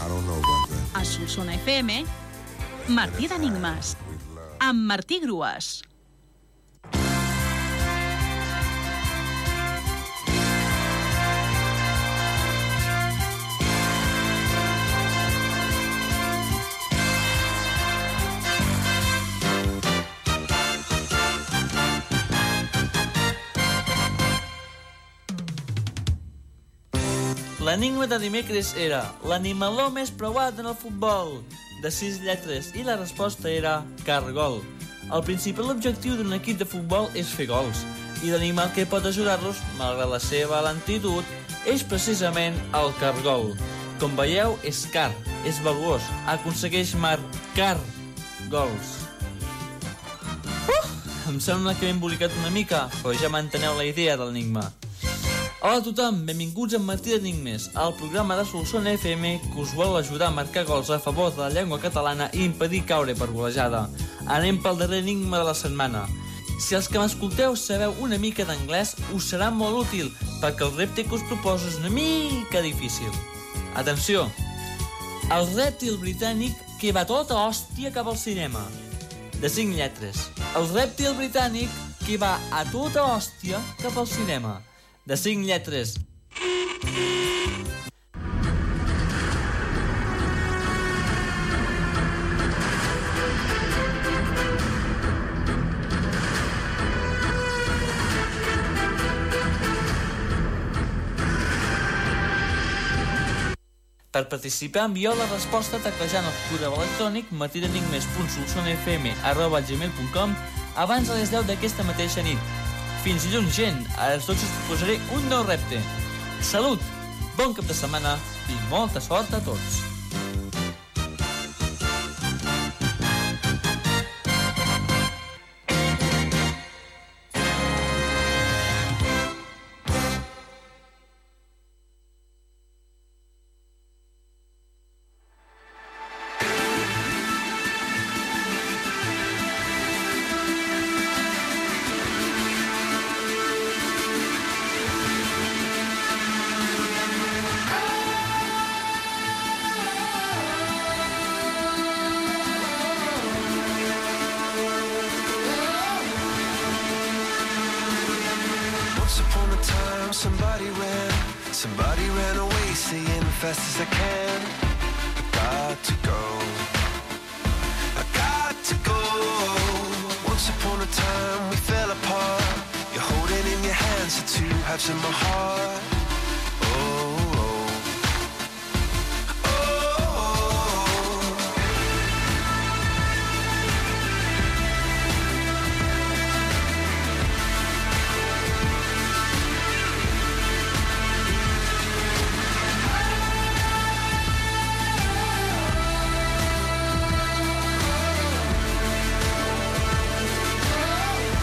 I don't know about that. A Solsona FM, Martí d'Enigmes, amb Martí Grues. L'enigma de dimecres era l'animaló més preuat en el futbol, de sis lletres, i la resposta era cargol. El principal objectiu d'un equip de futbol és fer gols, i l'animal que pot ajudar-los, malgrat la seva lentitud, és precisament el cargol. Com veieu, és car, és valuós, aconsegueix marcar gols. Uh! Em sembla que m'he embolicat una mica, però ja manteneu la idea de l'enigma. Hola a tothom, benvinguts a Martí d'Enigmes, el programa de Solsona FM que us vol ajudar a marcar gols a favor de la llengua catalana i impedir caure per golejada. Anem pel darrer enigma de la setmana. Si els que m'escolteu sabeu una mica d'anglès, us serà molt útil, perquè el repte que us proposo és una mica difícil. Atenció! El rèptil britànic que va tota hòstia cap al cinema. De 5 lletres. El rèptil britànic que va a tota hòstia cap al cinema de 5 lletres. Per participar, envieu la resposta teclejant el correu electrònic martidenigmes.solsonfm.gmail.com abans de les 10 d'aquesta mateixa nit. Fins dilluns, gent. A les 12 us proposaré un nou repte. Salut, bon cap de setmana i molta sort a tots. Once upon a time, somebody ran, somebody ran away, saying fast as I can. I got to go. I got to go. Once upon a time, we fell apart. You're holding in your hands the two halves of my heart.